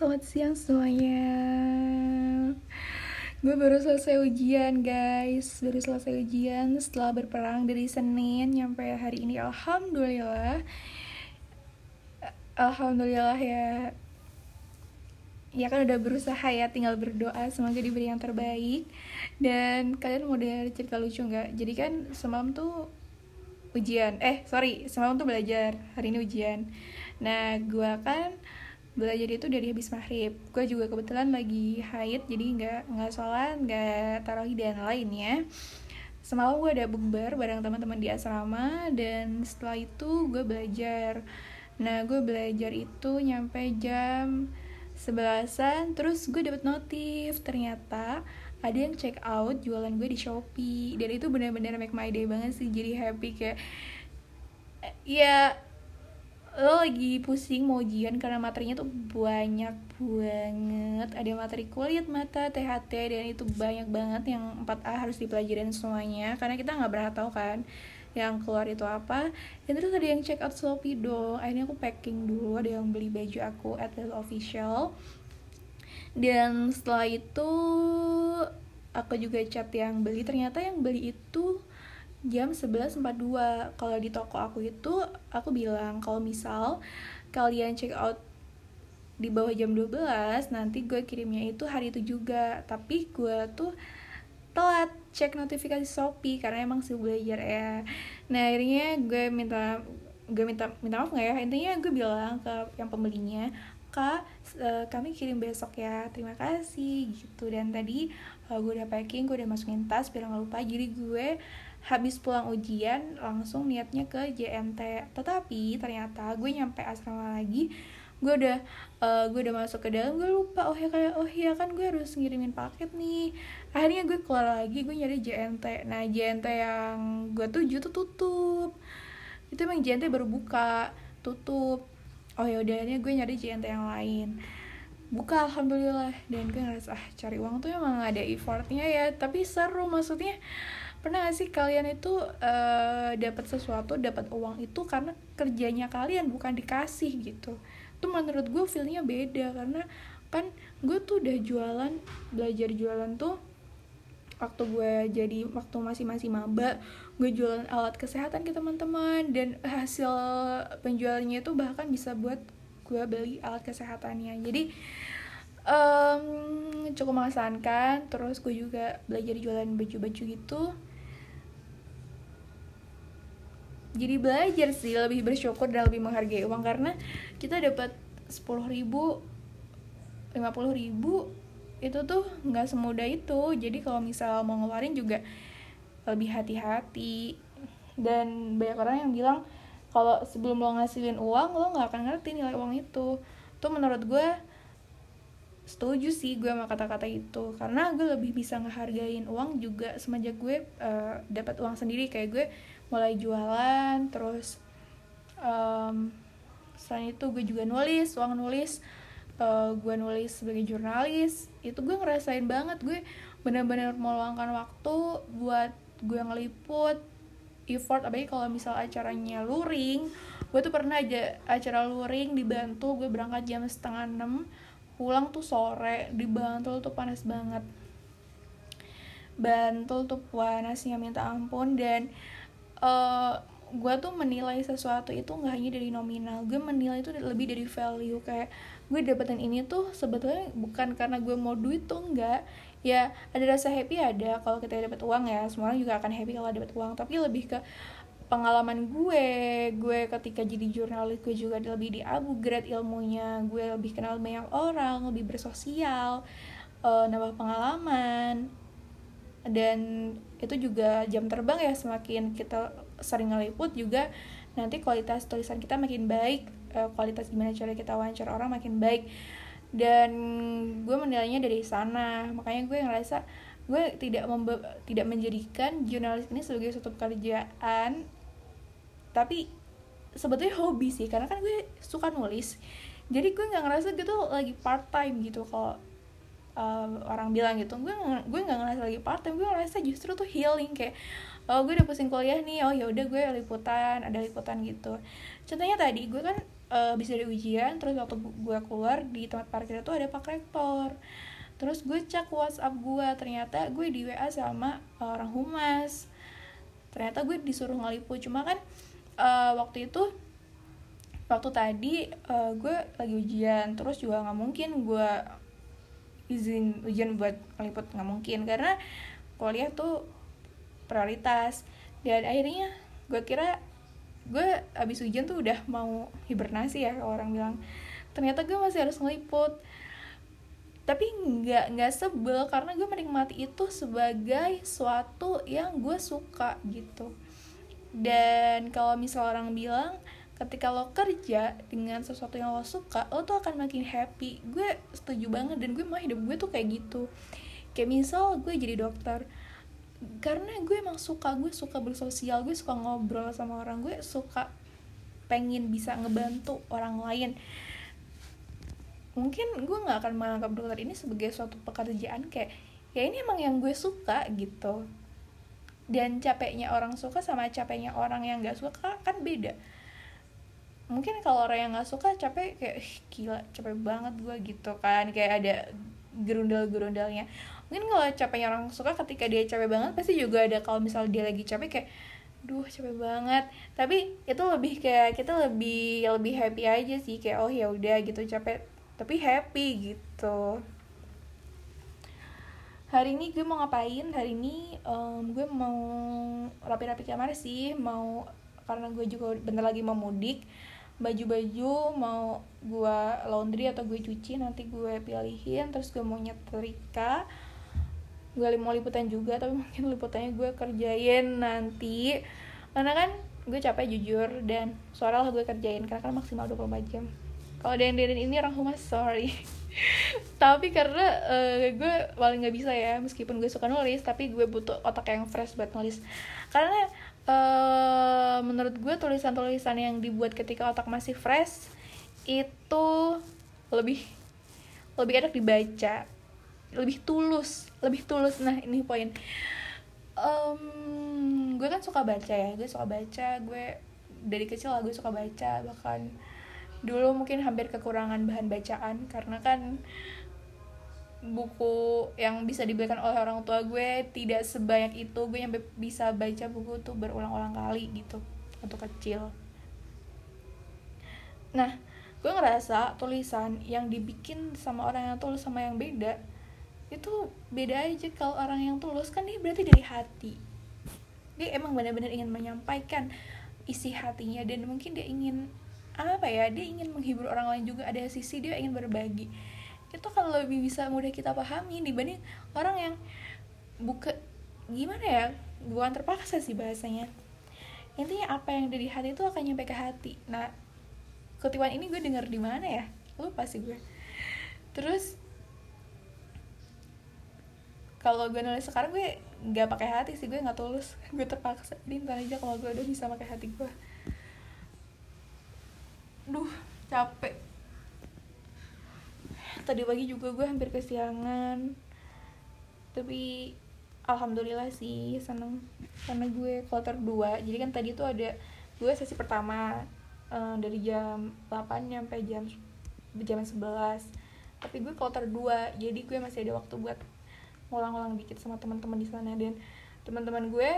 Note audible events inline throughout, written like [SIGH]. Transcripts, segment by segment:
selamat siang semuanya. Gue baru selesai ujian guys. Baru selesai ujian setelah berperang dari Senin Nyampe hari ini. Alhamdulillah. Alhamdulillah ya. Ya kan udah berusaha ya tinggal berdoa. Semoga diberi yang terbaik. Dan kalian mau dengar cerita lucu nggak? Jadi kan semalam tuh ujian. Eh sorry. Semalam tuh belajar. Hari ini ujian. Nah gue kan belajar itu dari habis maghrib. Gue juga kebetulan lagi haid jadi nggak nggak sholat nggak tarawih dan lainnya semalam gue ada bukber bareng teman-teman di asrama dan setelah itu gue belajar. Nah gue belajar itu nyampe jam sebelasan terus gue dapet notif ternyata ada yang check out jualan gue di shopee. Dan itu benar-benar make my day banget sih jadi happy kayak ya lo lagi pusing mau ujian karena materinya tuh banyak banget. Ada materi kulit mata THT dan itu banyak banget yang 4A harus dipelajarin semuanya. Karena kita nggak pernah tahu kan yang keluar itu apa. Dan terus ada yang check out Shopee dong akhirnya aku packing dulu. Ada yang beli baju aku at the official. Dan setelah itu aku juga chat yang beli. Ternyata yang beli itu jam 11.42 kalau di toko aku itu aku bilang kalau misal kalian check out di bawah jam 12 nanti gue kirimnya itu hari itu juga. Tapi gue tuh telat cek notifikasi Shopee karena emang sih belajar ya. Nah akhirnya gue minta gue minta minta maaf nggak ya? Intinya gue bilang ke yang pembelinya kak uh, kami kirim besok ya terima kasih gitu. Dan tadi uh, gue udah packing gue udah masukin tas biar nggak lupa. Jadi gue habis pulang ujian langsung niatnya ke JMT tetapi ternyata gue nyampe asrama lagi gue udah uh, gue udah masuk ke dalam gue lupa. Oh ya kayak oh ya kan gue harus ngirimin paket nih. Akhirnya gue keluar lagi gue nyari JNT nah JNT yang gue tuju tuh tutup. Itu emang JNT baru buka tutup oh ya udah gue nyari JNT yang lain. Buka alhamdulillah. Dan gue ngerasa ah cari uang tuh emang ada effortnya ya. Tapi seru maksudnya pernah gak sih kalian itu uh, dapat sesuatu dapat uang itu karena kerjanya kalian bukan dikasih gitu? Tuh menurut gue feelnya beda karena kan gue tuh udah jualan belajar jualan tuh waktu gue jadi waktu masih masih maba gue jualan alat kesehatan ke teman-teman. Dan hasil penjualannya itu bahkan bisa buat gue beli alat kesehatannya. Jadi um, cukup mengesankan. Terus gue juga belajar jualan baju-baju gitu. Jadi belajar sih lebih bersyukur dan lebih menghargai uang. Karena kita dapat sepuluh ribu lima puluh ribu itu tuh nggak semudah itu. Jadi kalau misal mau ngeluarin juga lebih hati-hati. Dan banyak orang yang bilang kalau sebelum lo ngasilin uang lo nggak akan ngerti nilai uang itu. Tuh menurut gue setuju sih gue sama kata-kata itu. Karena gue lebih bisa ngehargain uang juga semenjak gue uh, dapat uang sendiri. Kayak gue mulai jualan terus um, selain itu gue juga nulis uang nulis uh, gue nulis sebagai jurnalis itu gue ngerasain banget. Gue bener-bener meluangkan waktu buat gue ngeliput effort. Apalagi kalau misal acaranya luring gue tuh pernah aja acara luring dibantu gue berangkat jam setengah enam pulang tuh sore di Bantul tuh panas banget. Bantul tuh panasnya minta ampun. Dan uh, eh, gue tuh menilai sesuatu itu nggak hanya dari nominal gue menilai itu lebih dari value. Kayak gue dapetin ini tuh sebetulnya bukan karena gue mau duit tuh enggak. Ya ada rasa happy ada kalau kita dapat uang ya semua orang juga akan happy kalau dapat uang. Tapi lebih ke pengalaman gue gue ketika jadi jurnalis gue juga lebih di upgrade ilmunya gue lebih kenal banyak orang lebih bersosial uh, nambah pengalaman. Dan itu juga jam terbang ya semakin kita sering ngeliput juga nanti kualitas tulisan kita makin baik eh, kualitas gimana cara kita wawancara orang makin baik. Dan gue menilainya dari sana. Makanya gue ngerasa gue tidak tidak menjadikan jurnalis ini sebagai suatu pekerjaan tapi sebetulnya hobi sih karena kan gue suka nulis. Jadi gue nggak ngerasa gitu lagi part time gitu kalau uh, orang bilang gitu. Gue gue nggak ngerasa lagi part time gue ngerasa justru tuh healing kayak oh gue udah pusing kuliah nih oh ya udah gue liputan ada liputan gitu. Contohnya tadi gue kan uh, bisa dari ujian terus waktu gue keluar di tempat parkir itu ada pak rektor. Terus gue cek WhatsApp gue ternyata gue di WA sama orang humas. Ternyata gue disuruh ngeliput cuma kan uh, waktu itu waktu tadi uh, gue lagi ujian terus juga nggak mungkin gue izin ujian buat ngeliput nggak mungkin karena kuliah tuh prioritas. Dan akhirnya gue kira gue abis ujian tuh udah mau hibernasi ya orang bilang. Ternyata gue masih harus ngeliput. Tapi nggak nggak sebel karena gue menikmati itu sebagai suatu yang gue suka gitu. Dan kalau misal orang bilang ketika lo kerja dengan sesuatu yang lo suka lo tuh akan makin happy. Gue setuju banget dan gue mau hidup gue tuh kayak gitu. Kayak misal gue jadi dokter karena gue emang suka gue suka bersosial gue suka ngobrol sama orang gue suka pengen bisa ngebantu orang lain. Mungkin gue nggak akan menganggap dokter ini sebagai suatu pekerjaan kayak ya ini emang yang gue suka gitu. Dan capeknya orang suka sama capeknya orang yang nggak suka kan beda. Mungkin kalau orang yang nggak suka capek kayak gila capek banget gue gitu kan. Kayak ada gerundal-gerundalnya mungkin kalau capeknya orang suka ketika dia capek banget pasti juga ada kalau misal dia lagi capek kayak duh capek banget. Tapi itu lebih kayak kita lebih lebih happy aja sih kayak oh ya udah gitu capek tapi happy gitu. Hari ini gue mau ngapain? Hari ini um, gue mau rapi-rapi kamar sih mau karena gue juga bentar lagi mau mudik baju-baju mau gue laundry atau gue cuci nanti gue pilihin terus gue mau nyetrika gue mau liputan juga tapi [LAUGHS] mungkin liputannya gue kerjain nanti. Karena kan gue capek jujur dan suara lah gue kerjain karena kan maksimal 24 jam. Kalau ada yang dengerin ini orang humas sorry. [LAUGHS] Tapi karena uh, gue paling nggak bisa ya meskipun gue suka nulis tapi gue butuh otak yang fresh buat nulis. Karena uh, menurut gue tulisan-tulisan yang dibuat ketika otak masih fresh itu lebih lebih enak dibaca lebih tulus lebih tulus. Nah ini poin. Um, gue kan suka baca ya. Gue suka baca. Gue dari kecil lah gue suka baca. Bahkan dulu mungkin hampir kekurangan bahan bacaan. Karena kan buku yang bisa dibelikan oleh orang tua gue tidak sebanyak itu. Gue yang bisa baca buku tuh berulang-ulang kali gitu. Untuk kecil. Nah gue ngerasa tulisan yang dibikin sama orang yang tulus sama yang beda itu beda aja kalau orang yang tulus. Kan dia berarti dari hati. Dia emang benar-benar ingin menyampaikan isi hatinya. Dan mungkin dia ingin apa ya dia ingin menghibur orang lain juga. Ada sisi dia ingin berbagi. Itu kalau lebih bisa mudah kita pahami dibanding orang yang buka gimana ya bukan terpaksa sih bahasanya. Intinya apa yang dari hati itu akan nyampe ke hati. Nah kutipan ini gue denger di mana ya? Lupa sih gue. Terus kalau gue nulis sekarang gue nggak pakai hati sih gue nggak tulus. [LAUGHS] Gue terpaksa. Jadi ntar aja kalau gue udah bisa pakai hati gue. Duh capek. Tadi pagi juga gue hampir kesiangan. Tapi alhamdulillah sih seneng. Karena gue kloter 2 jadi kan tadi tuh ada gue sesi pertama uh, dari jam 8 sampai jam jam 11 tapi gue kloter 2 jadi gue masih ada waktu buat ngulang-ngulang dikit sama teman-teman di sana. Dan teman-teman gue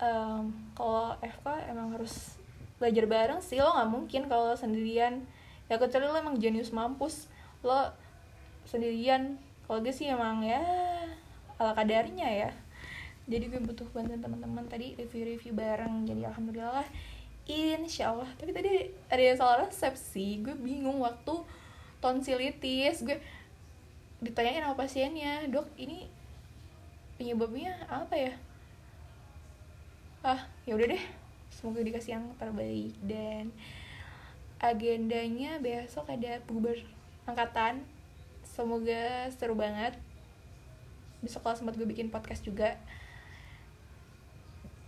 um, kalau FK emang harus belajar bareng sih. Lo nggak mungkin kalau sendirian. Ya kecuali lo emang jenius mampus. Lo sendirian. Kalau gue sih emang ya ala kadarnya ya. Jadi gue butuh bantuan teman-teman tadi review-review bareng. Jadi alhamdulillah insya Allah tapi tadi ada yang salah resepsi gue bingung waktu tonsilitis gue ditanyain sama pasiennya dok ini penyebabnya apa ya? Ah ya udah deh semoga dikasih yang terbaik. Dan agendanya besok ada puber angkatan. Semoga seru banget. Besok kalau sempat gue bikin podcast juga.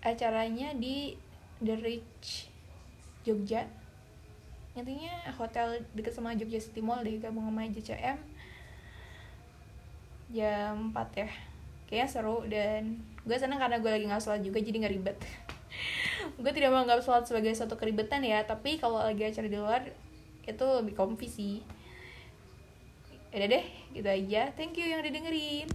Acaranya di The Rich Jogja. Intinya hotel dekat sama Jogja City Mall deh gabung sama JCM jam 4 ya. Kayaknya seru dan gue seneng karena gue lagi nggak sholat juga jadi nggak ribet. [LAUGHS] Gue tidak menganggap sholat sebagai suatu keribetan ya tapi kalau lagi acara di luar itu lebih comfy sih. Udah deh gitu aja. Thank you yang udah dengerin